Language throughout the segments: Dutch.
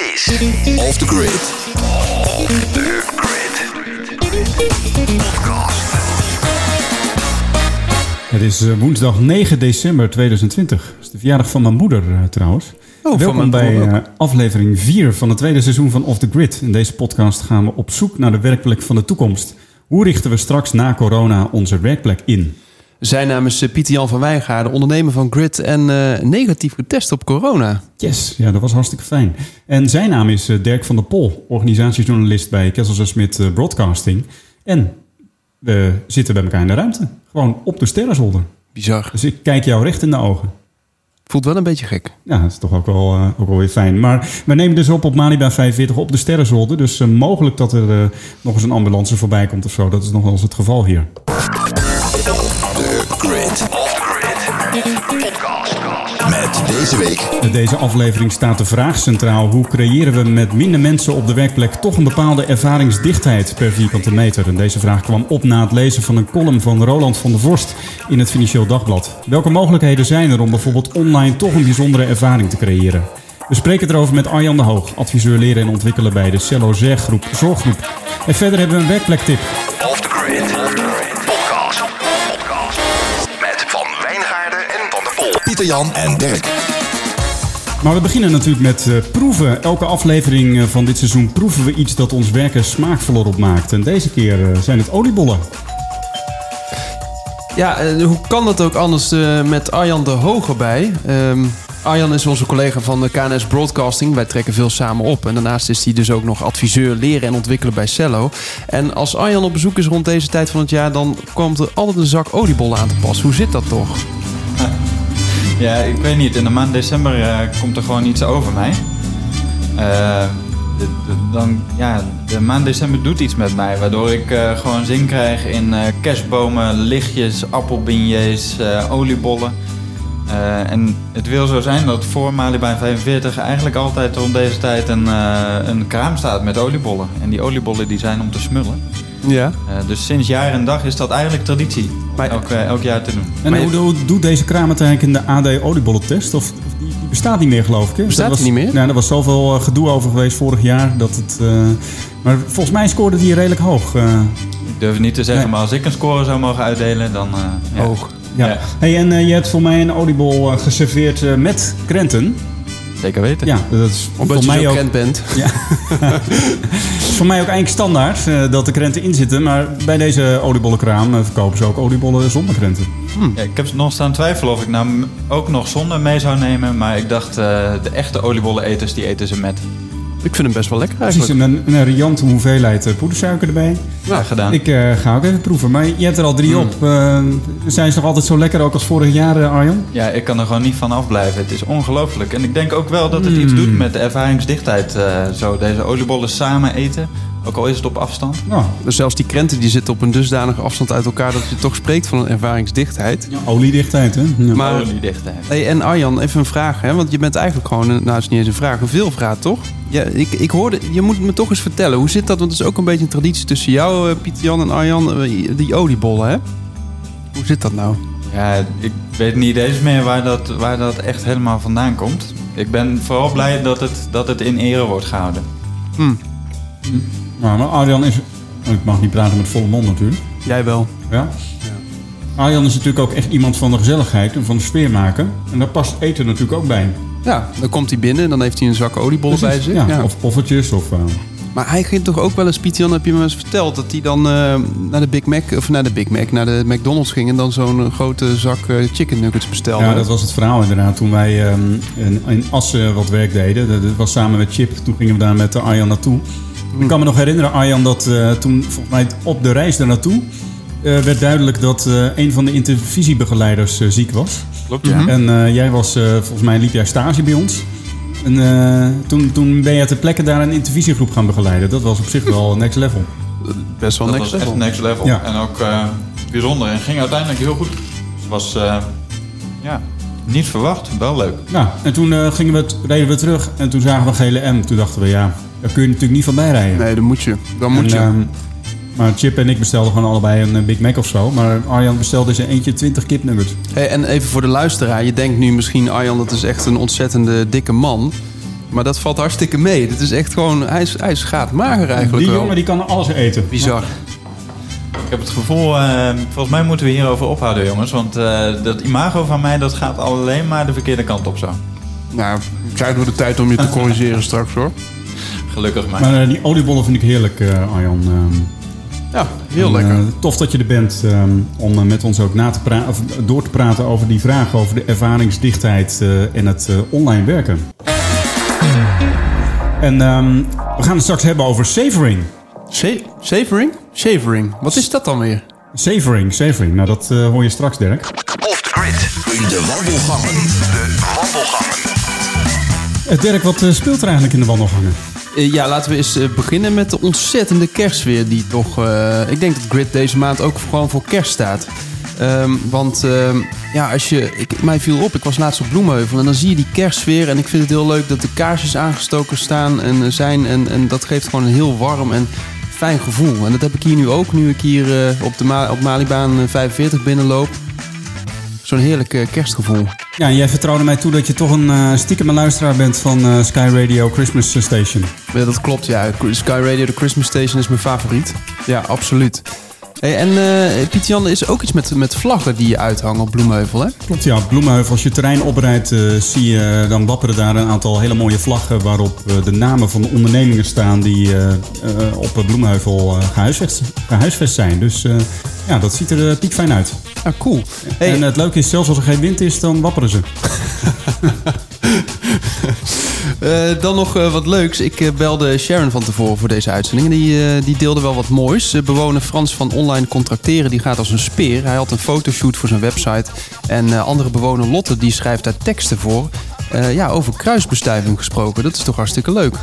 Is Off the Grid. The Grid Podcast. Het is eh, woensdag 9 december 2020. Dat is de verjaardag van mijn moeder eh, trouwens. van Welkom bij eh, aflevering 4 van het tweede seizoen van Off the Grid. In deze podcast gaan we op zoek naar de werkplek van de toekomst. Hoe richten we straks na corona onze werkplek in? Zijn naam is Pieter Jan van Wijngaarden, ondernemer van Grid en eh, negatief getest op corona. Yes, ja, dat was hartstikke fijn. En zijn naam is eh, Dirk van der Pol, organisatiejournalist bij Kessels Smit eh, Broadcasting. En we zitten bij elkaar in de ruimte. Gewoon op de sterrenzolder. Bizar. Dus ik kijk jou recht in de ogen. Voelt wel een beetje gek. Ja, dat is toch ook wel, eh, ook wel weer fijn. Maar we nemen dus op op Malibaan 45 op de Sterrenzolder. Dus mogelijk dat er nog eens een ambulance voorbij komt of zo. Dat is nog wel eens het geval hier. The Grid. Off the Grid Podcast. Met deze week In deze aflevering staat de vraag centraal. Hoe creëren we met minder mensen op de werkplek toch een bepaalde ervaringsdichtheid per vierkante meter? En deze vraag kwam op na het lezen van een column van Roland van der Vorst in het Financieel Dagblad. Welke mogelijkheden zijn er om bijvoorbeeld online toch een bijzondere ervaring te creëren? We spreken erover met Arjan de Hoog, adviseur leren en ontwikkelen bij de Cello Zergroep Zorggroep. En verder hebben we een werkplektip. Jan en Dirk. Maar we beginnen natuurlijk met eh, proeven. Elke aflevering eh, van dit seizoen proeven we iets dat ons werken smaakvoller opmaakt. En deze keer eh, zijn het oliebollen. Ja, hoe kan dat ook anders eh, met Arjan de Hoger bij? Ehm, Arjan is onze collega van de KNS Broadcasting. Wij trekken veel samen op. En daarnaast is hij dus ook nog adviseur leren en ontwikkelen bij Cello. En als Arjan op bezoek is rond deze tijd van het jaar... dan komt er altijd een zak oliebollen aan te pas. Hoe zit dat toch? Ja, ik weet niet. In de maand december eh, komt er gewoon iets over mij. Eh, de, dan, ja, de maand december doet iets met mij. Waardoor ik eh, gewoon zin krijg in kerstbomen, lichtjes, appelbeignets, eh, oliebollen. En het wil zo zijn dat voor Malibaan 45 eigenlijk altijd rond deze tijd een, een kraam staat met oliebollen. En die oliebollen die zijn om te smullen. Ja. Eh, dus sinds jaar en dag is dat eigenlijk traditie. Maar- elk, eh, elk jaar te doen. En Maar hoe, hoe doet deze kraam het eigenlijk in de AD oliebollentest? Of, of die, die bestaat niet meer, geloof ik. Hè? Bestaat die was, niet meer? Ja, er was zoveel eh, gedoe over geweest vorig jaar. Dat het, eh, maar volgens mij scoorde die redelijk hoog. eh. Ik durf het niet te zeggen, Nee. maar als ik een score zou mogen uitdelen, dan... eh, ja. Hoog. ja. Ja. Hey, en eh, je hebt voor mij een oliebol geserveerd met krenten. Zeker weten. Ja, dat is Omdat voor je mij zo ook, bekend bent. Ja. Het is voor mij ook eigenlijk standaard eh, dat de krenten in zitten. Maar bij deze oliebollenkraam eh, verkopen ze ook oliebollen zonder krenten. Ja, ik heb nog staan twijfelen of ik nou ook nog zonder mee zou nemen. Maar ik dacht, eh, de echte oliebolleneters, die eten ze met. Ik vind hem best wel lekker Precies, eigenlijk. een, een riante hoeveelheid eh, poedersuiker erbij. Ja, gedaan. Ik eh, ga ook even proeven. Maar je hebt er al drie Hmm. op. Eh, zijn ze nog altijd zo lekker ook als vorig jaar, eh, Arjan? Ja, ik kan er gewoon niet van afblijven. Het is ongelooflijk. En ik denk ook wel dat het iets Hmm. doet met de ervaringsdichtheid. eh, zo deze oliebollen samen eten. Ook al is het op afstand. Nou, Dus zelfs die krenten die zitten op een dusdanige afstand uit elkaar... dat je toch spreekt van een ervaringsdichtheid. oliedichtheid, hè? Ja. Maar, Oliedichtheid. hey, en Arjan, even een vraag. Hè? Want je bent eigenlijk gewoon... een- Nou, het is niet eens een vraag, een veelvraag, toch? Ja, ik, ik hoorde... Je moet me toch eens vertellen. Hoe zit dat? Want het is ook een beetje een traditie tussen jou, eh, Pieter Jan en Arjan. eh, Die oliebollen, hè? Hoe zit dat nou? Ja, ik weet niet eens meer waar dat, waar dat echt helemaal vandaan komt. Ik ben vooral blij dat het, dat het in ere wordt gehouden. Nou, maar Arjan is... Ik mag niet praten met volle mond natuurlijk. Jij wel. Ja? Arjan is natuurlijk ook echt iemand van de gezelligheid en van de sfeer maken. En daar past eten natuurlijk ook bij. Ja, dan komt hij binnen en dan heeft hij een zak oliebollen bij zich. ja. Ja. Of poffertjes of... eh, Maar hij ging toch ook wel eens, Pieter heb je me eens verteld... dat hij dan eh, naar de Big Mac, of naar de Big Mac, naar de McDonald's ging... en dan zo'n eh, grote zak chicken nuggets bestelde. Ja, dat was het verhaal inderdaad. Toen wij ehm, in, in Assen wat werk deden, dat was samen met Chip. Toen gingen we daar met Arjan naartoe. Ik kan me nog herinneren, Arjan, dat eh, toen volgens mij op de reis daar naartoe... eh, werd duidelijk dat eh, een van de intervisiebegeleiders ziek was. Klopt, ja. En eh, jij was, eh, volgens mij liep jij stage bij ons. En eh, toen, toen ben je ter plekke daar een intervisiegroep gaan begeleiden. Dat was op zich wel next level. Best wel Dat next was echt level. next level. Ja. En ook eh, bijzonder. En ging uiteindelijk heel goed. Het was eh, ja, niet verwacht. Wel leuk. Nou, en toen eh, gingen we reden we terug en toen zagen we een gele M. Toen dachten we, ja, daar kun je natuurlijk niet van bijrijden. Nee, dan moet je. Dan moet En, je. ehm, maar Chip en ik bestelden gewoon allebei een eh, Big Mac of zo. Maar Arjan bestelde zijn eentje 20 kipnuggets. Hey, en even voor de luisteraar. Je denkt nu misschien, Arjan, dat is echt een ontzettende dikke man. Maar dat valt hartstikke mee. Dit is echt gewoon... Hij is, hij is mager eigenlijk Die wel. jongen die kan alles eten. Bizar. Ik heb het gevoel, eh, volgens mij moeten we hierover ophouden, jongens. Want eh, dat imago van mij, dat gaat alleen maar de verkeerde kant op zo. Nou, krijgen we de tijd om je te corrigeren straks hoor. Gelukkig maar. Maar eh, die oliebollen vind ik heerlijk, eh, Arjan. Ehm, Ja, heel en, lekker. eh, tof dat je er bent ehm, om met ons ook na te of door te praten over die vragen over de ervaringsdichtheid eh, en het eh, online werken. En ehm, we gaan het straks hebben over savoring. Sa- Savoring? Savoring. Wat is dat dan weer? Savoring, savoring. Nou, dat eh, hoor je straks, Dirk. Off the grid. In de wandelgangen. De wandelgangen. Eh, Dirk, wat speelt er eigenlijk in de wandelgangen? Eh, ja, laten we eens eh, beginnen met de ontzettende kerstweer die toch... eh, ik denk dat Grid deze maand ook gewoon voor kerst staat. Ehm, want ehm, ja, als je, ik, mij viel op, ik was laatst op Bloemheuvel en dan zie je die kerstsfeer. En ik vind het heel leuk dat de kaarsjes aangestoken staan en zijn. En, en dat geeft gewoon een heel warm en fijn gevoel. En dat heb ik hier nu ook, nu ik hier op, de op Malibaan eh, 45 binnenloop. Zo'n heerlijk eh, kerstgevoel. Ja, en jij vertrouwde mij toe dat je toch een eh stiekem luisteraar bent van eh, Sky Radio Christmas Station. Ja, dat klopt, ja. Sky Radio, de Christmas Station, is mijn favoriet. Ja, absoluut. Hey, en eh Piet Jan, er is ook iets met, met vlaggen die je uithangen op Bloemheuvel, hè? Klopt, ja. Bloemenheuvel, als je terrein oprijdt, eh, zie je, dan wapperen daar een aantal hele mooie vlaggen waarop eh, de namen van de ondernemingen staan die eh, eh, op Bloemenheuvel eh, gehuisvest, gehuisvest zijn. Dus eh, ja, dat ziet er eh, piekfijn uit. Ah, cool. Hey, En het leuke is, zelfs als er geen wind is, dan wapperen ze. eh, dan nog eh, wat leuks. Ik eh, belde Sharon van tevoren voor deze uitzending. En die, die deelde wel wat moois. Bewoner Frans van Online Contracteren, die gaat als een speer. Hij had een fotoshoot voor zijn website. En andere bewoner Lotte, die schrijft daar teksten voor. Ja, over kruisbestuiving gesproken. Dat is toch hartstikke leuk.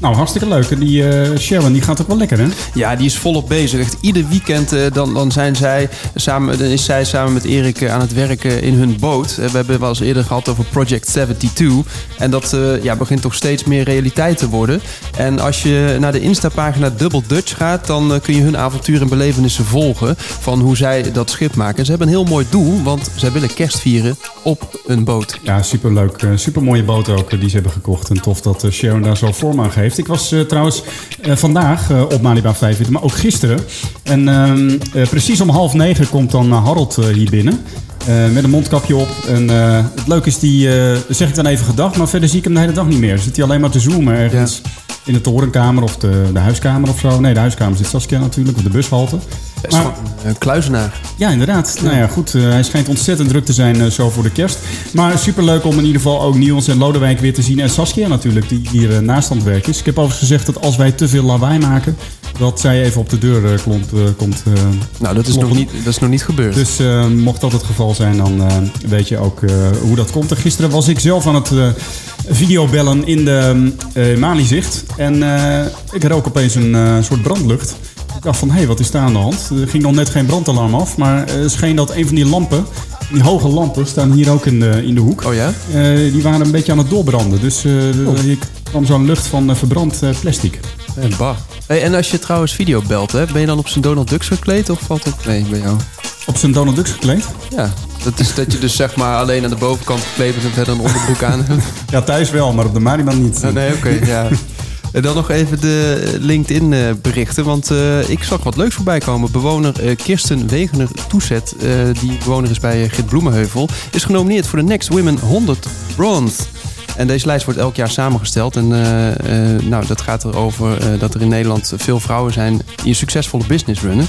Nou, hartstikke leuk. En die eh, Sharon, die gaat ook wel lekker, hè? Ja, die is volop bezig. Echt ieder weekend eh, dan, dan, zijn zij samen, dan is zij samen met Erik eh, aan het werken in hun boot. We hebben wel eens eerder gehad over Project 72. En dat ja, begint toch steeds meer realiteit te worden. En als je naar de Insta-pagina Double Dutch gaat... dan kun je hun avonturen en belevenissen volgen... van hoe zij dat schip maken. En ze hebben een heel mooi doel, want zij willen kerst vieren op een boot. Ja, superleuk. Eh, super mooie boot ook die ze hebben gekocht. En tof dat Sharon daar zo vorm aan geeft. Ik was eh, trouwens eh, vandaag eh, op Malibaan 45, maar ook gisteren. En ehm, eh, precies om half negen komt dan Harold hier binnen. met een mondkapje op. En het leuke is, die zeg ik dan even gedag, maar verder zie ik hem de hele dag niet meer. Zit hij alleen maar te zoomen ergens in de torenkamer of de, de huiskamer of zo. Nee, de huiskamer zit Saskia natuurlijk, of de bushalte. Maar- een kluizenaar. ja, inderdaad. Nou ja, goed. eh, hij schijnt ontzettend druk te zijn eh, zo voor de kerst. Maar superleuk om in ieder geval ook Niels en Lodewijk weer te zien. En Saskia natuurlijk, die hier eh, naast aan het werk is. Ik heb overigens gezegd dat als wij te veel lawaai maken... dat zij even op de deur eh, eh, komt. eh. Nou, dat is, nog niet, dat is nog niet gebeurd. dus eh, mocht dat het geval zijn, dan eh, weet je ook eh, hoe dat komt. En gisteren was ik zelf aan het eh, videobellen in de eh Malizicht. En eh, ik rook opeens een eh, soort brandlucht. Dacht van, hé, hey, wat is daar aan de hand? Er ging nog net geen brandalarm af, maar eh, het scheen dat een van die lampen, die hoge lampen, staan hier ook in de, in de hoek. Oh ja? Eh, die waren een beetje aan het doorbranden. Dus eh Oh. hier kwam zo'n lucht van eh, verbrand eh, plastic. En bah. Hey, en als je trouwens video belt, hè, ben je dan op zijn Donald Ducks gekleed of valt het mee bij jou? Op zijn Donald Duck gekleed. Ja, dat is dat je dus zeg maar alleen aan de bovenkant gekleed bent en verder een onderbroek aan hebt. Ja, thuis wel, maar op de Mariban niet. Ah, nee, oké, ja. En dan nog even de LinkedIn eh, berichten, want eh, ik zag wat leuks voorbij komen. Bewoner eh, Kirsten Wegener Toezet, eh, die bewoner is bij eh, Git Bloemenheuvel, is genomineerd voor de Next Women 100 Bronze. En deze lijst wordt elk jaar samengesteld. En eh, eh, nou, dat gaat erover eh, dat er in Nederland veel vrouwen zijn die een succesvolle business runnen.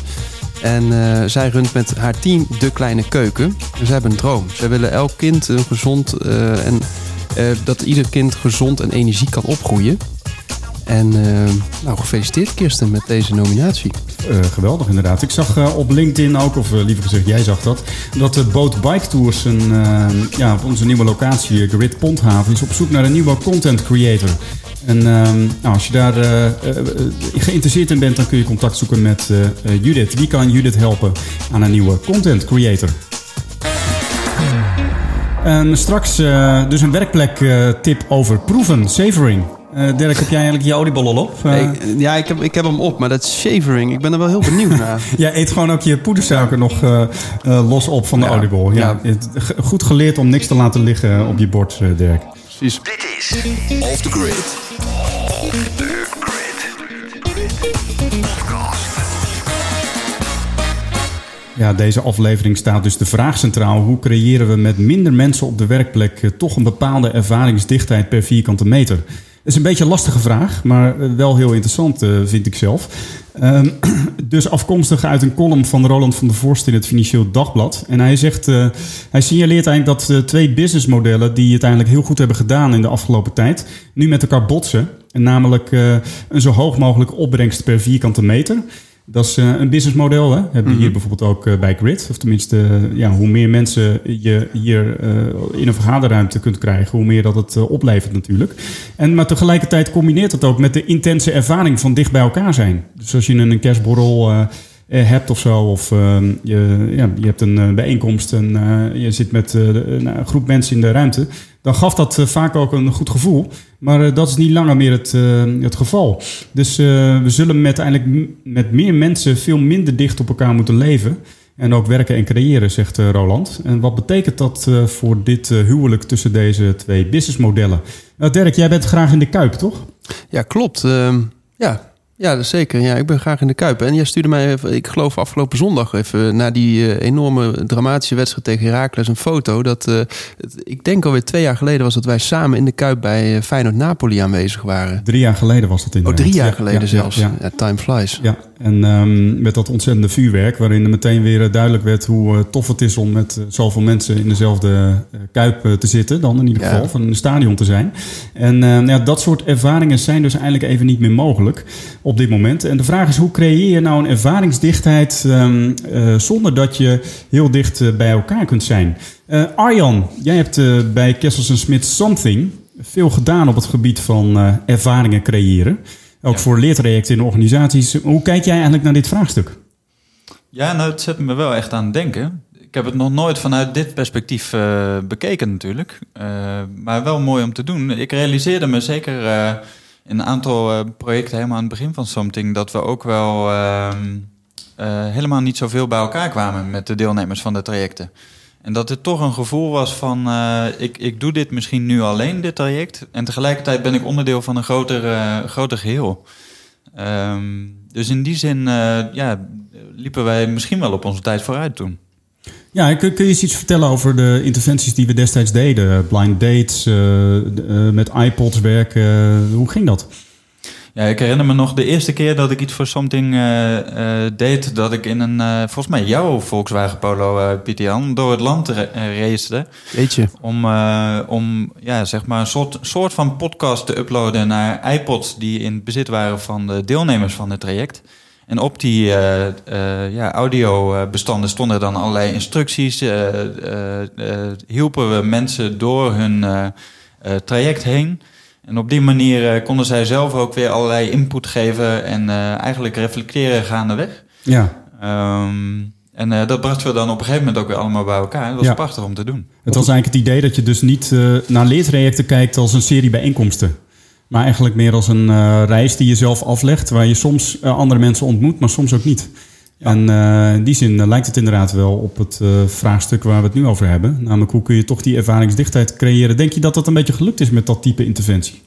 En eh, zij runt met haar team De Kleine Keuken. En ze hebben een droom. Zij willen elk kind gezond eh, en eh, dat ieder kind gezond en energiek kan opgroeien. En eh, nou, gefeliciteerd Kirsten met deze nominatie. Eh, geweldig inderdaad. Ik zag eh, op LinkedIn ook, of liever gezegd jij zag dat, dat de Boat Bike Tours een, ja, op onze nieuwe locatie, Grid Pondhaven, is op zoek naar een nieuwe content creator. En ehm, nou, als je daar geïnteresseerd in bent, dan kun je contact zoeken met Judith. Wie kan Judith helpen aan een nieuwe content creator? En straks dus een werkplek tip over proeven, savoring. Eh Dirk, heb jij eigenlijk je oliebol al op? Eh, Hey, ja, ik heb, ik heb hem op, maar dat is shavering. Ik ben er wel heel benieuwd naar. Jij eet gewoon ook je poedersuiker nog eh, eh, los op van de Ja. oliebol. Ja. Goed geleerd om niks te laten liggen op je bord, Dirk. Precies. Dit is Off the Grid. de Grid Podcast. Ja, deze aflevering staat dus de vraag centraal: hoe creëren we met minder mensen op de werkplek toch een bepaalde ervaringsdichtheid per vierkante meter? Is een beetje een lastige vraag, maar eh, wel heel interessant, eh, vind ik zelf. Ehm, dus afkomstig uit een column van Roland van der Vorst in het Financieel Dagblad. En hij zegt, eh, hij signaleert eigenlijk dat eh, twee businessmodellen die het eigenlijk heel goed hebben gedaan in de afgelopen tijd, nu met elkaar botsen. En namelijk een zo hoog mogelijke opbrengst per vierkante meter. Dat is eh, een businessmodel. Hè? Hebben we hier bijvoorbeeld ook eh, bij Grid. Of tenminste, eh, ja, hoe meer mensen je hier in een vergaderruimte kunt krijgen, hoe meer dat het oplevert natuurlijk. En, maar tegelijkertijd combineert het ook met de intense ervaring van dicht bij elkaar zijn. Dus als je een kerstborrel hebt of zo, of eh, je, ja, je hebt een bijeenkomst en je zit met een groep mensen in de ruimte, dan gaf dat eh, vaak ook een goed gevoel. Maar eh, dat is niet langer meer het, eh, het geval. Dus we zullen met, eigenlijk met meer mensen veel minder dicht op elkaar moeten leven. En ook werken en creëren, zegt Roland. En wat betekent dat voor dit huwelijk tussen deze twee businessmodellen? Nou, Dirk, jij bent graag in de kuip, toch? Ja, klopt. Ehm, ja. Ja, dat zeker. Ja, ik ben graag in de Kuip. En jij stuurde mij, even, ik geloof afgelopen zondag even... na die eh, enorme dramatische wedstrijd tegen Heracles een foto. Dat, eh, het- ik denk alweer twee jaar geleden was dat wij samen in de Kuip... bij eh, Feyenoord-Napoli aanwezig waren. Drie jaar geleden was dat Oh, inderdaad. drie jaar Ja, geleden ja, zelfs. Ja, Ja, time flies. Ja, en ehm, met dat ontzettende vuurwerk, waarin er meteen weer duidelijk werd hoe tof het is om met zoveel mensen in dezelfde kuip te zitten, dan in ieder geval, van in een stadion te zijn. En eh, ja, dat soort ervaringen zijn dus eigenlijk even niet meer mogelijk op dit moment. En de vraag is, hoe creëer je nou een ervaringsdichtheid ehm, eh, zonder dat je heel dicht eh, bij elkaar kunt zijn? Eh, Arjan, jij hebt bij Kessels Smith Something veel gedaan op het gebied van ervaringen creëren. Ook Ja. voor leertrajecten in organisaties. Hoe kijk jij eigenlijk naar dit vraagstuk? Ja, nou, het zet me wel echt aan het denken. Ik heb het nog nooit vanuit dit perspectief bekeken natuurlijk. Maar wel mooi om te doen. Ik realiseerde me zeker een aantal eh, projecten helemaal aan het begin van Something... dat we ook wel ehm, eh, helemaal niet zoveel bij elkaar kwamen met de deelnemers van de trajecten. En dat het toch een gevoel was van, eh, ik, ik doe dit misschien nu alleen, dit traject. En tegelijkertijd ben ik onderdeel van een groter, groter geheel. Ehm, dus in die zin ja, liepen wij misschien wel op onze tijd vooruit toen. Ja, kun, kun je eens iets vertellen over de interventies die we destijds deden? Blind dates, eh, eh, met iPods werken. eh, hoe ging dat? Ja, ik herinner me nog de eerste keer dat ik iets voor Something eh, eh, deed... dat ik in een, eh, volgens mij jouw Volkswagen Polo, Pieter Jan... door het land ra- racede Weet je? om, eh, om ja, zeg maar een soort, soort van podcast te uploaden... naar iPods die in het bezit waren van de deelnemers van het traject... En op die eh, eh, ja, audiobestanden stonden dan allerlei instructies. eh, hielpen we mensen door hun traject heen. En op die manier konden zij zelf ook weer allerlei input geven en eigenlijk reflecteren gaandeweg. Ja, Ehm, en dat brachten we dan op een gegeven moment ook weer allemaal bij elkaar. Dat was Ja. prachtig om te doen. het was eigenlijk het idee dat je dus niet eh, naar leertrajecten kijkt als een serie bijeenkomsten. Maar eigenlijk meer als een eh, reis die je zelf aflegt, waar je soms eh, andere mensen ontmoet, maar soms ook niet. En eh, in die zin lijkt het inderdaad wel op het vraagstuk waar we het nu over hebben. Namelijk, hoe kun je toch die ervaringsdichtheid creëren? Denk je dat dat een beetje gelukt is met dat type interventie?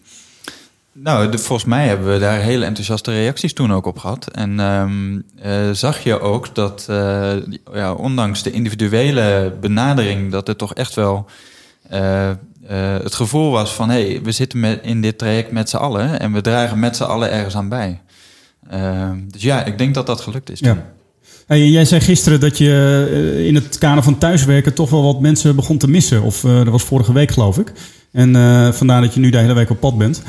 Nou, de- volgens mij hebben we daar hele enthousiaste reacties toen ook op gehad. En ehm, eh, zag je ook dat, ja, ondanks de individuele benadering, dat het toch echt wel eh, het gevoel was van: hé, hey, we zitten met, in dit traject met z'n allen en we dragen met z'n allen ergens aan bij. Ehm, dus ja, ik denk dat dat gelukt is. Ja. Hey, jij zei gisteren dat je eh, in het kader van thuiswerken toch wel wat mensen begon te missen. Of eh, dat was vorige week, geloof ik. En vandaar dat je nu de hele week op pad bent.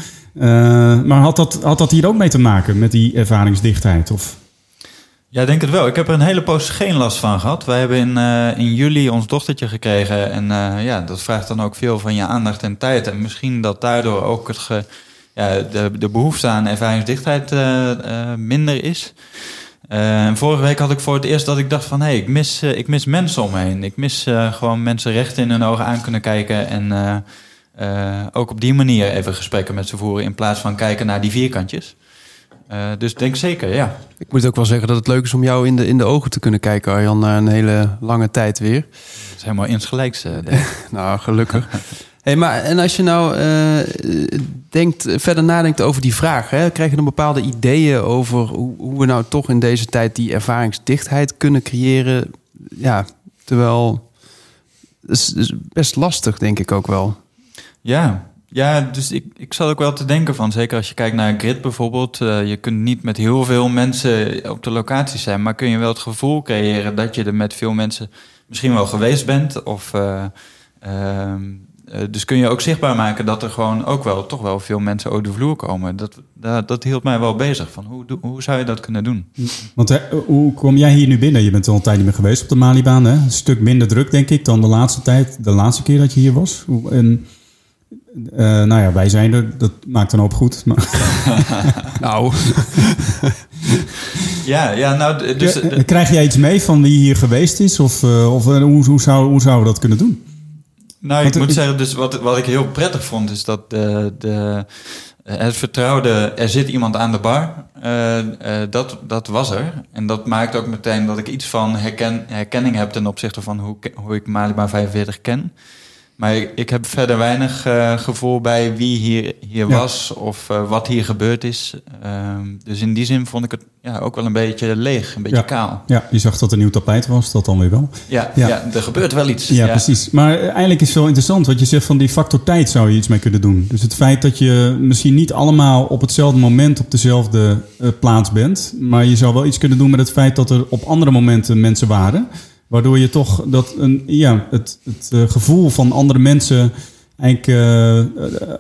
Maar had dat, had dat hier ook mee te maken met die ervaringsdichtheid? Of? Ja, denk het wel. Ik heb er een hele poos geen last van gehad. Wij hebben in, eh, in juli ons dochtertje gekregen. En eh, ja, dat vraagt dan ook veel van je aandacht en tijd. En misschien dat daardoor ook het ja, de, de behoefte aan ervaringsdichtheid eh, minder is. Vorige week had ik voor het eerst dat ik dacht van... hé, hey, ik, mis, ik mis mensen om me heen. Ik mis gewoon mensen recht in hun ogen aan kunnen kijken... en ook op die manier even gesprekken met ze voeren... in plaats van kijken naar die vierkantjes. Eh, dus denk zeker, ja. Ik moet ook wel zeggen dat het leuk is om jou in de, in de ogen te kunnen kijken, Arjan, na een hele lange tijd weer. Dat is helemaal insgelijks. ik. Nou, gelukkig. Hey, maar en als je nou eh, denkt, verder nadenkt over die vraag, hè, krijg je dan bepaalde ideeën over hoe, hoe we nou toch in deze tijd die ervaringsdichtheid kunnen creëren? Ja, terwijl dat is, is best lastig, denk ik ook wel. Ja, ja dus ik, ik zat ook wel te denken van, zeker als je kijkt naar Grid bijvoorbeeld, eh, je kunt niet met heel veel mensen op de locatie zijn, maar kun je wel het gevoel creëren dat je er met veel mensen misschien wel geweest bent. Of, eh, ehm, eh, dus kun je ook zichtbaar maken dat er gewoon ook wel toch wel veel mensen over de vloer komen. Dat, dat, dat hield mij wel bezig. Van hoe, hoe zou je dat kunnen doen? Want hoe kom jij hier nu binnen? Je bent al een tijd niet meer geweest op de Malibaan. Hè? Een stuk minder druk, denk ik, dan de laatste tijd. De laatste keer dat je hier was. En, eh, nou ja, wij zijn er. Dat maakt een hoop goed. Maar, Nou, Ja, ja nou, dus, Ja, krijg jij iets mee van wie hier geweest is? Of, eh, of eh, hoe, hoe, zou, hoe zouden we dat kunnen doen? Nou, ik moet zeggen, dus wat, wat ik heel prettig vond, is dat de, de, het vertrouwde, er zit iemand aan de bar, eh, eh, dat, dat was er. En dat maakt ook meteen dat ik iets van herken, herkenning heb ten opzichte van hoe, hoe ik Malibu 45 ken. Maar ik, ik heb verder weinig eh, gevoel bij wie hier, hier Ja. was of eh, wat hier gebeurd is. Ehm, dus in die zin vond ik het ja, ook wel een beetje leeg, een beetje Ja. kaal. Ja, je zag dat er nieuw tapijt was, dat dan weer wel. Ja, Ja. ja. er gebeurt wel iets. Ja, precies. Maar eh, eigenlijk is het wel interessant wat je zegt van die factor tijd zou je iets mee kunnen doen. Dus het feit dat je misschien niet allemaal op hetzelfde moment op dezelfde plaats bent. Maar je zou wel iets kunnen doen met het feit dat er op andere momenten mensen waren. Waardoor je toch dat een, ja, het, het eh, gevoel van andere mensen eigenlijk eh, eh,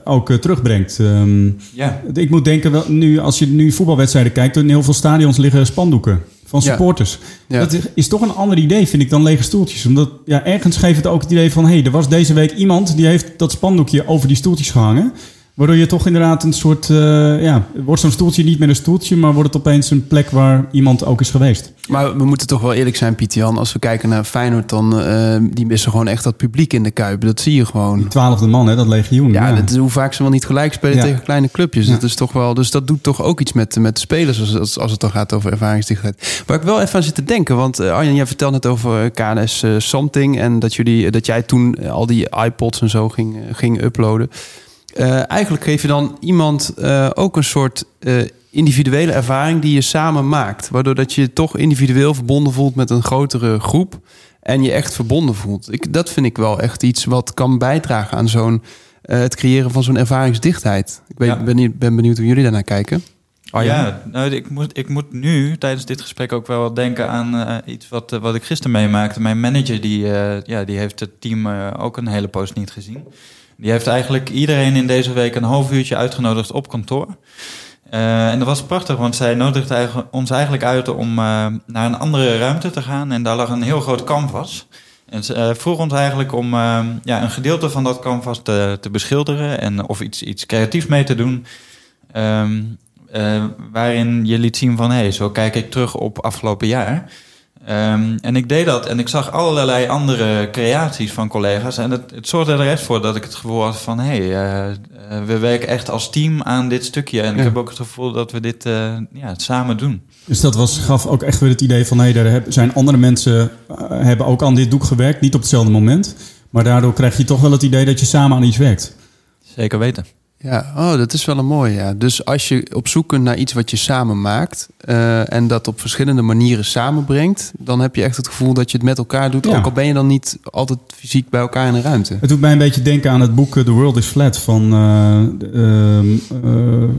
ook terugbrengt. Ehm, Ja. ik moet denken, wel, nu, als je nu voetbalwedstrijden kijkt, in heel veel stadions liggen spandoeken van supporters. Ja. Dat is toch een ander idee, vind ik, dan lege stoeltjes. Omdat ja, ergens geeft het ook het idee van... hé, hey, er was deze week iemand die heeft dat spandoekje over die stoeltjes gehangen. Waardoor je toch inderdaad een soort... eh, ja, wordt zo'n stoeltje niet meer een stoeltje... maar wordt het opeens een plek waar iemand ook is geweest. maar we moeten toch wel eerlijk zijn, Pieter Jan. Als we kijken naar Feyenoord, dan eh, die missen gewoon echt dat publiek in de Kuip. Dat zie je gewoon. Die twaalfde man, hè, dat legioen. Ja, Dat is hoe vaak ze wel niet gelijk spelen Ja. tegen kleine clubjes. Ja. Dat is toch wel, dus dat doet toch ook iets met, met de spelers als, als, als het dan gaat over ervaringsdichtheid. Waar ik wel even aan zit te denken, want eh, Arjen, jij vertelde net over KNS eh, Something en dat, jullie, dat jij toen al die iPods en zo ging, ging uploaden. Eh, eigenlijk geef je dan iemand eh, ook een soort eh, individuele ervaring die je samen maakt. Waardoor dat je je toch individueel verbonden voelt met een grotere groep. En je echt verbonden voelt. Ik, dat vind ik wel echt iets wat kan bijdragen aan zo'n eh, het creëren van zo'n ervaringsdichtheid. Ik weet, Ja. ben, benieuwd- ben benieuwd hoe jullie daarnaar kijken. Arjen? Ja, nou, ik, moet, ik moet nu tijdens dit gesprek ook wel denken aan eh, iets wat, wat ik gisteren meemaakte. Mijn manager die, eh, ja, die heeft het team eh, ook een hele poos niet gezien. Die heeft eigenlijk iedereen in deze week een half uurtje uitgenodigd op kantoor. Eh, en dat was prachtig, want zij nodigde ons eigenlijk uit om eh, naar een andere ruimte te gaan. En daar lag een heel groot canvas. En ze eh, vroeg ons eigenlijk om ja, een gedeelte van dat canvas te, te beschilderen en of iets, iets creatiefs mee te doen. Ehm, eh, waarin je liet zien van, hé, hey, zo kijk ik terug op afgelopen jaar. Ehm, en ik deed dat en ik zag allerlei andere creaties van collega's. En het, het zorgde er echt voor dat ik het gevoel had van... hé, hey, eh, eh, we werken echt als team aan dit stukje. En Ja. ik heb ook het gevoel dat we dit eh, ja, samen doen. Dus dat was, gaf ook echt weer het idee van... hé, hey, daar heb- zijn andere mensen hebben ook aan dit doek gewerkt. Niet op hetzelfde moment. Maar daardoor krijg je toch wel het idee dat je samen aan iets werkt. Zeker weten. Ja, oh, dat is wel een mooie. Ja. Dus als je op zoek kunt naar iets wat je samen maakt eh, en dat op verschillende manieren samenbrengt, dan heb je echt het gevoel dat je het met elkaar doet. Ja. Ook al ben je dan niet altijd fysiek bij elkaar in een ruimte. Het doet mij een beetje denken aan het boek eh, The World is Flat van... eh, de, ehm, eh,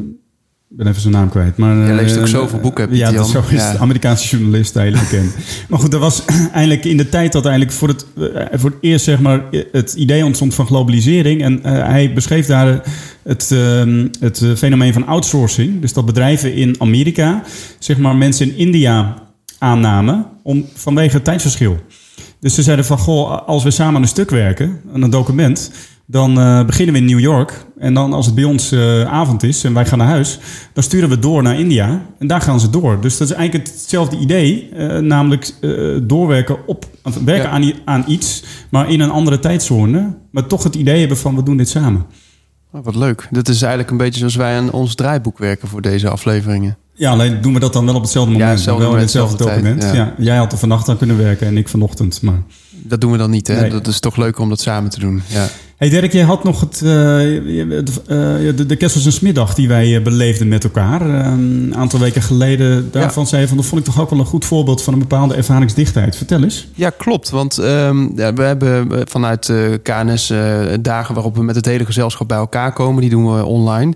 ik ben even zijn naam kwijt. Maar, Jij leest ook zoveel boeken, Ja, Pieter dat is Jan. zo is Ja. Amerikaanse journalist, heel bekend. maar goed, er was eigenlijk in de tijd dat eigenlijk voor het, voor het eerst zeg maar, het idee ontstond van globalisering. En hij beschreef daar het, ehm, het eh, fenomeen van outsourcing. Dus dat bedrijven in Amerika zeg maar, mensen in India aannamen om, vanwege het tijdsverschil. Dus ze zeiden van, goh, als we samen aan een stuk werken, aan een document, dan eh, beginnen we in New York. En dan als het bij ons eh, avond is en wij gaan naar huis, dan sturen we door naar India. En daar gaan ze door. Dus dat is eigenlijk hetzelfde idee, namelijk doorwerken op, werken Ja. aan, i- aan iets, maar in een andere tijdzone. Maar toch het idee hebben van, we doen dit samen. Oh, wat leuk. Dat is eigenlijk een beetje zoals wij aan ons draaiboek werken voor deze afleveringen. Ja, alleen doen we dat dan wel op hetzelfde moment. hetzelfde wel in hetzelfde document. ja. jij had er vannacht aan kunnen werken en ik vanochtend. Maar dat doen we dan niet. Hè? Nee. Dat is toch leuker om dat samen te doen. Ja. Hey Dirk, jij had nog het, eh, de, de Kessels en Smiddag die wij eh, beleefden met elkaar. eh, een aantal weken geleden. Daarvan zei je van, dat vond ik toch ook wel een goed voorbeeld van een bepaalde ervaringsdichtheid. Vertel eens. Ja, klopt. Want ehm, ja, we hebben vanuit KNS dagen waarop we met het hele gezelschap bij elkaar komen. Die doen we online.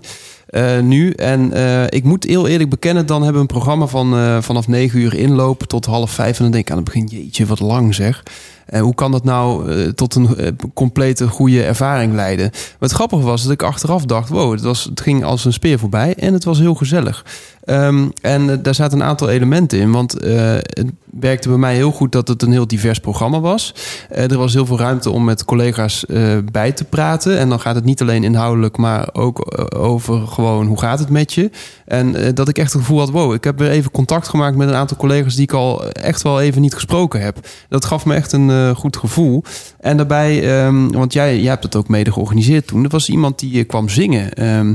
nu. En ik moet heel eerlijk bekennen, dan hebben we een programma van vanaf 9 uur inlopen tot half vijf. En dan denk ik aan het begin, jeetje, wat lang zeg. En hoe kan dat nou eh, tot een eh, complete goede ervaring leiden? Maar het grappige was dat ik achteraf dacht, wow, het, was, het ging als een speer voorbij en het was heel gezellig. Ehm, en eh, daar zaten een aantal elementen in. Want eh, het werkte bij mij heel goed dat het een heel divers programma was. Eh, er was heel veel ruimte om met collega's bij te praten. En dan gaat het niet alleen inhoudelijk, maar ook over gewoon hoe gaat het met je. En dat ik echt het gevoel had, wow, ik heb weer even contact gemaakt met een aantal collega's die ik al echt wel even niet gesproken heb. Dat gaf me echt een goed gevoel. En daarbij, ehm, want jij, jij hebt het ook mede georganiseerd toen. Er was iemand die kwam zingen ehm,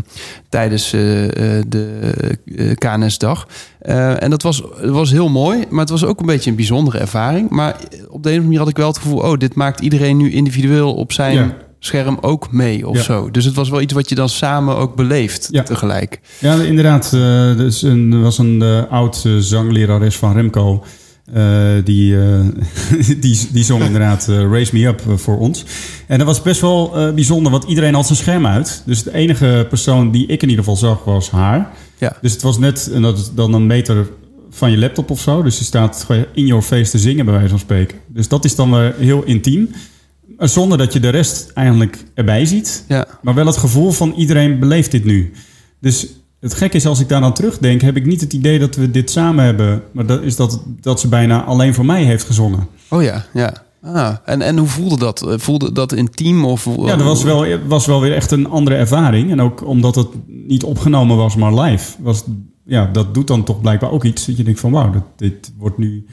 tijdens de KNS-dag. Eh, en dat was, was heel mooi, maar het was ook een beetje een bijzondere ervaring. Maar op de een of andere manier had ik wel het gevoel... oh, dit maakt iedereen nu individueel op zijn Ja. scherm ook mee of Ja. zo. Dus het was wel iets wat je dan samen ook beleeft Ja. tegelijk. Ja, inderdaad. eh, er is een- was een eh, oud zanglerares van Remco. die, die, die zong inderdaad eh, Raise Me Up voor ons. En dat was best wel bijzonder, want iedereen had zijn scherm uit. Dus de enige persoon die ik in ieder geval zag was haar. Ja. Dus het was net en dat is dan een meter van je laptop of zo. Dus je staat in your face te zingen, bij wijze van spreken. Dus dat is dan weer heel intiem. Maar Zonder dat je de rest eigenlijk erbij ziet. Ja. Maar wel het gevoel van iedereen beleeft dit nu. Dus het gekke is, als ik daar aan terugdenk, heb ik niet het idee dat we dit samen hebben. Maar dat is dat, dat ze bijna alleen voor mij heeft gezongen. Oh ja, ja. Ah, en, en hoe voelde dat? Eh, Voelde dat intiem? Of, Ja, dat was wel, was wel weer echt een andere ervaring. En ook omdat het niet opgenomen was, maar live. Was, ja, dat doet dan toch blijkbaar ook iets. Dat je denkt van wauw, dat, dit wordt nu...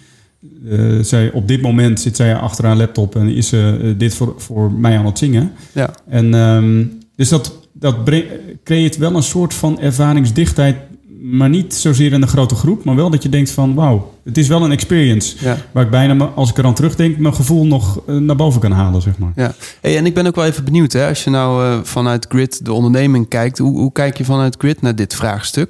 eh, zij, op dit moment zit zij achter haar laptop en is ze eh, dit voor, voor mij aan het zingen. Ja. En ehm, dus dat, dat creëert wel een soort van ervaringsdichtheid. Maar niet zozeer in een grote groep, maar wel dat je denkt van wauw, het is wel een experience. Ja. Waar ik bijna, als ik eraan terugdenk, mijn gevoel nog eh, naar boven kan halen, zeg maar. Ja, hey, en ik ben ook wel even benieuwd, hè, als je nou eh, vanuit Grid de onderneming kijkt, hoe, hoe kijk je vanuit Grid naar dit vraagstuk?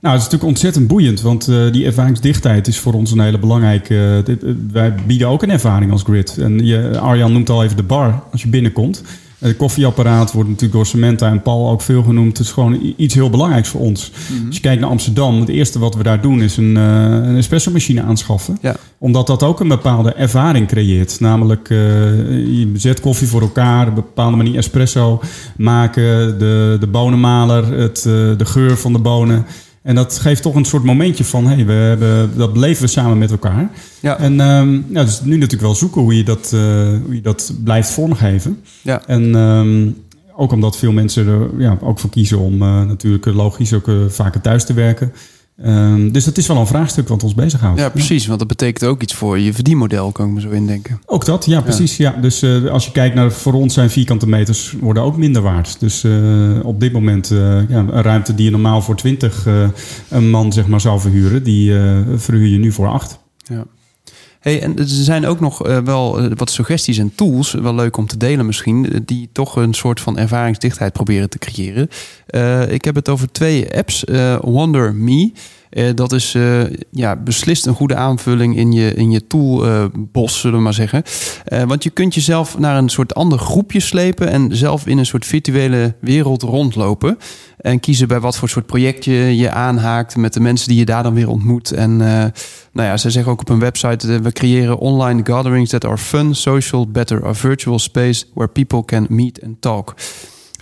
Nou, het is natuurlijk ontzettend boeiend, want eh, die ervaringsdichtheid is voor ons een hele belangrijke. dit- wij bieden ook een ervaring als grid. En je, Arjan noemt al even de bar als je binnenkomt. Het koffieapparaat wordt natuurlijk door Samantha en Paul ook veel genoemd. Het is gewoon iets heel belangrijks voor ons. Als je kijkt naar Amsterdam, het eerste wat we daar doen is een, eh, een espresso-machine aanschaffen. Ja. Omdat dat ook een bepaalde ervaring creëert. Namelijk, eh, je zet koffie voor elkaar, een bepaalde manier espresso maken, de, de bonenmaler, het, eh, de geur van de bonen. En dat geeft toch een soort momentje van, hey, we hebben, dat beleven we samen met elkaar. Ja. En ehm ja, dus nu natuurlijk wel zoeken hoe je dat, eh, hoe je dat blijft vormgeven. Ja. En ehm, ook omdat veel mensen er ja, ook voor kiezen om eh, natuurlijk logisch ook eh, vaker thuis te werken. Ehm, dus dat is wel een vraagstuk wat ons bezighoudt. Ja, precies, want dat betekent ook iets voor je verdienmodel, kan ik me zo indenken. Ook dat, ja, precies. Ja. Dus eh, als je kijkt naar voor ons zijn vierkante meters worden ook minder waard. Dus eh, op dit moment eh, ja, een ruimte die je normaal voor 20 eh, een man zeg maar, zou verhuren, die verhuur je nu voor 8. Ja. Hey, en er zijn ook nog eh, wel eh, wat suggesties en tools, wel leuk om te delen misschien, eh, die toch een soort van ervaringsdichtheid proberen te creëren. Ik heb het over twee apps. Wonder Me. Eh, dat is eh, ja, beslist een goede aanvulling in je, in je toolbos, zullen we maar zeggen. Eh, want je kunt jezelf naar een soort ander groepje slepen en zelf in een soort virtuele wereld rondlopen. En kiezen bij wat voor soort project je je aanhaakt met de mensen die je daar dan weer ontmoet. En nou ja, ze zeggen ook op hun website: we creëren online gatherings that are fun, social, better, a virtual space where people can meet and talk.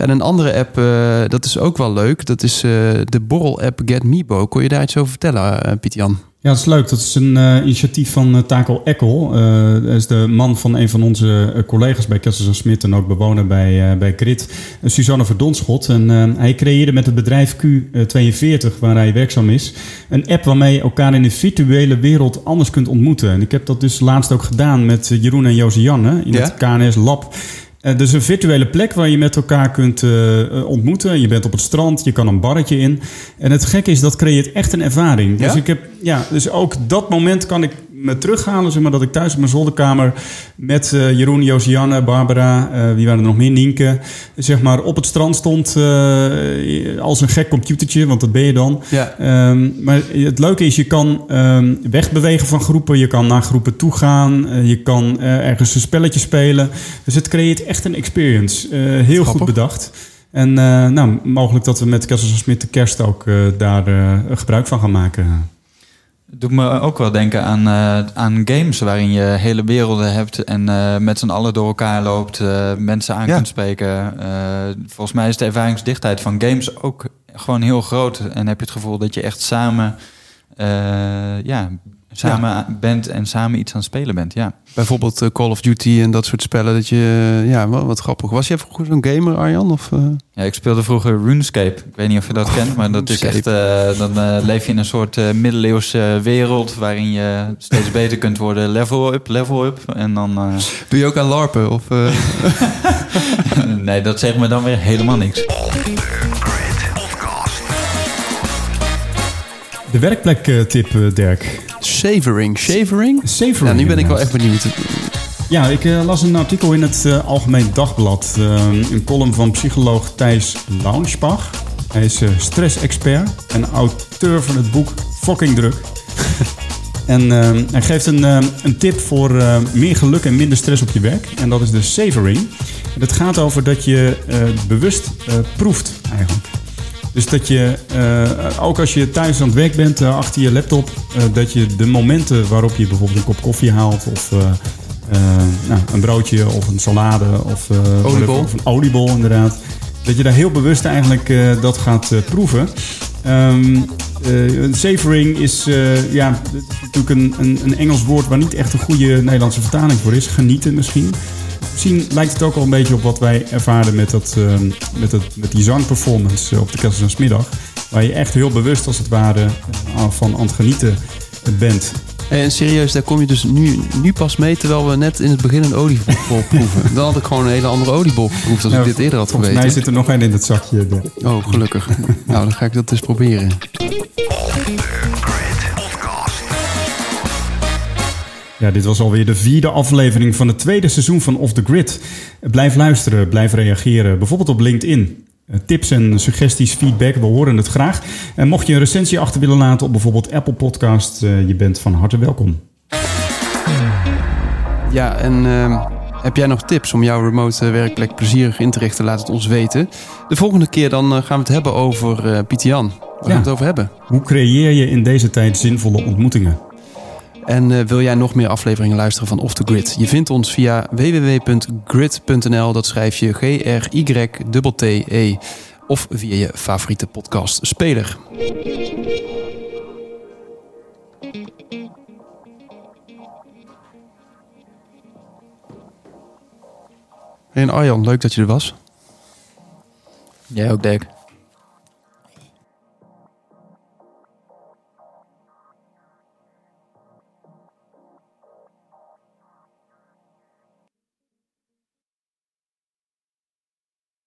En een andere app, eh, dat is ook wel leuk. Dat is eh, de borrel-app Get Mebo. Kon je daar iets over vertellen, uh, Piet-Jan? Ja, dat is leuk. Dat is een eh, initiatief van uh, Taco Eckel. Uh, dat is de man van een van onze collega's bij Kessels Smit en ook bewoner bij, bij Grit, Suzanne Verdonschot. En hij creëerde met het bedrijf Q42, waar hij werkzaam is, een app waarmee je elkaar in de virtuele wereld anders kunt ontmoeten. En ik heb dat dus laatst ook gedaan met eh, Jeroen en Josianne in ja? het KNS Lab. Uh, dus een virtuele plek waar je met elkaar kunt uh, ontmoeten. Je bent op het strand, je kan een barretje in. En het gekke is, dat creëert echt een ervaring. Ja? Dus, ik heb, ja, dus ook dat moment kan ik me terughalen, zeg maar, dat ik thuis op mijn zolderkamer met eh, Jeroen, Josianne, Barbara, eh, wie waren er nog meer, Nienke, zeg maar, op het strand stond eh, als een gek computertje, want dat ben je dan. Ja. Ehm, maar het leuke is, je kan ehm, wegbewegen van groepen, je kan naar groepen toe gaan, je kan ergens een spelletje spelen. Dus het creëert echt een experience. Heel Grappig. goed bedacht. En nou, mogelijk dat we met Kessels Smit de kerst ook daar gebruik van gaan maken. Doet me ook wel denken aan, eh, aan games waarin je hele werelden hebt en eh, met z'n allen door elkaar loopt, eh, mensen aan Ja. kunt spreken. Volgens mij is de ervaringsdichtheid van games ook gewoon heel groot. En heb je het gevoel dat je echt samen, ja, samen bent en samen iets aan het spelen bent. Ja. Bijvoorbeeld eh, Call of Duty en dat soort spellen. Dat je, eh, ja, wel wat grappig. Was jij vroeger zo'n gamer, Arjan? Of, eh? Ja, ik speelde vroeger RuneScape. Ik weet niet of je dat kent, maar dat is echt. eh, dan leef je in een soort eh, middeleeuwse wereld waarin je steeds beter kunt worden. Level up, level up. En dan. eh, Doe je ook aan larpen? Of, eh? nee, dat zegt me dan weer helemaal niks. De werkplektip, Dirk. Savoring. Savoring? Savoring, Ja, nu ben ik wel echt benieuwd. Ja, ik eh, las een artikel in het eh, Algemeen Dagblad. eh, een column van psycholoog Thijs Launsbach. Hij is stressexpert en auteur van het boek Fucking Druk. en hij geeft een, een tip voor meer geluk en minder stress op je werk. En dat is de savoring. En het gaat over dat je bewust proeft eigenlijk. Dus dat je, eh, ook als je thuis aan het werk bent, eh, achter je laptop, eh, dat je de momenten waarop je bijvoorbeeld een kop koffie haalt of nou, een broodje of een salade of, Oliebol. of een oliebol inderdaad, dat je daar heel bewust eigenlijk dat gaat proeven. Ehm, eh, savoring is, ja, natuurlijk een, een, een Engels woord waar niet echt een goede Nederlandse vertaling voor is. Genieten misschien. Misschien lijkt het ook al een beetje op wat wij ervaren met, dat, ehm, met, dat, met die zangperformance eh, op de Kerstdagsmiddag. Waar je echt heel bewust als het ware eh, van aan het genieten bent. En serieus, daar kom je dus nu, nu pas mee... terwijl we net in het begin een oliebol proeven. Dan had ik gewoon een hele andere oliebol geproefd... als ik dit eerder had Volgens geweten. mij zit er nog één in het zakje. Oh, gelukkig. nou, dan ga ik dat eens proberen. Ja, dit was alweer de vierde aflevering van het tweede seizoen van Off the Grid. Blijf luisteren, blijf reageren, bijvoorbeeld op LinkedIn. Eh, Tips en suggesties, feedback, we horen het graag. En mocht je een recensie achter willen laten op bijvoorbeeld Apple Podcast, eh, je bent van harte welkom. Ja, en ehm, heb jij nog tips om jouw remote eh, werkplek plezierig in te richten? Laat het ons weten. De volgende keer dan gaan we het hebben over eh Pieter Jan. Waar gaan we het over hebben? Hoe creëer je in deze tijd zinvolle ontmoetingen? En eh, wil jij nog meer afleveringen luisteren van Off the Grid? Je vindt ons via www.grid.nl. Dat schrijf je G-R-Y-T-T-E. Of via je favoriete podcast speler. En Arjan, leuk dat je er was. Jij ook, Dirk.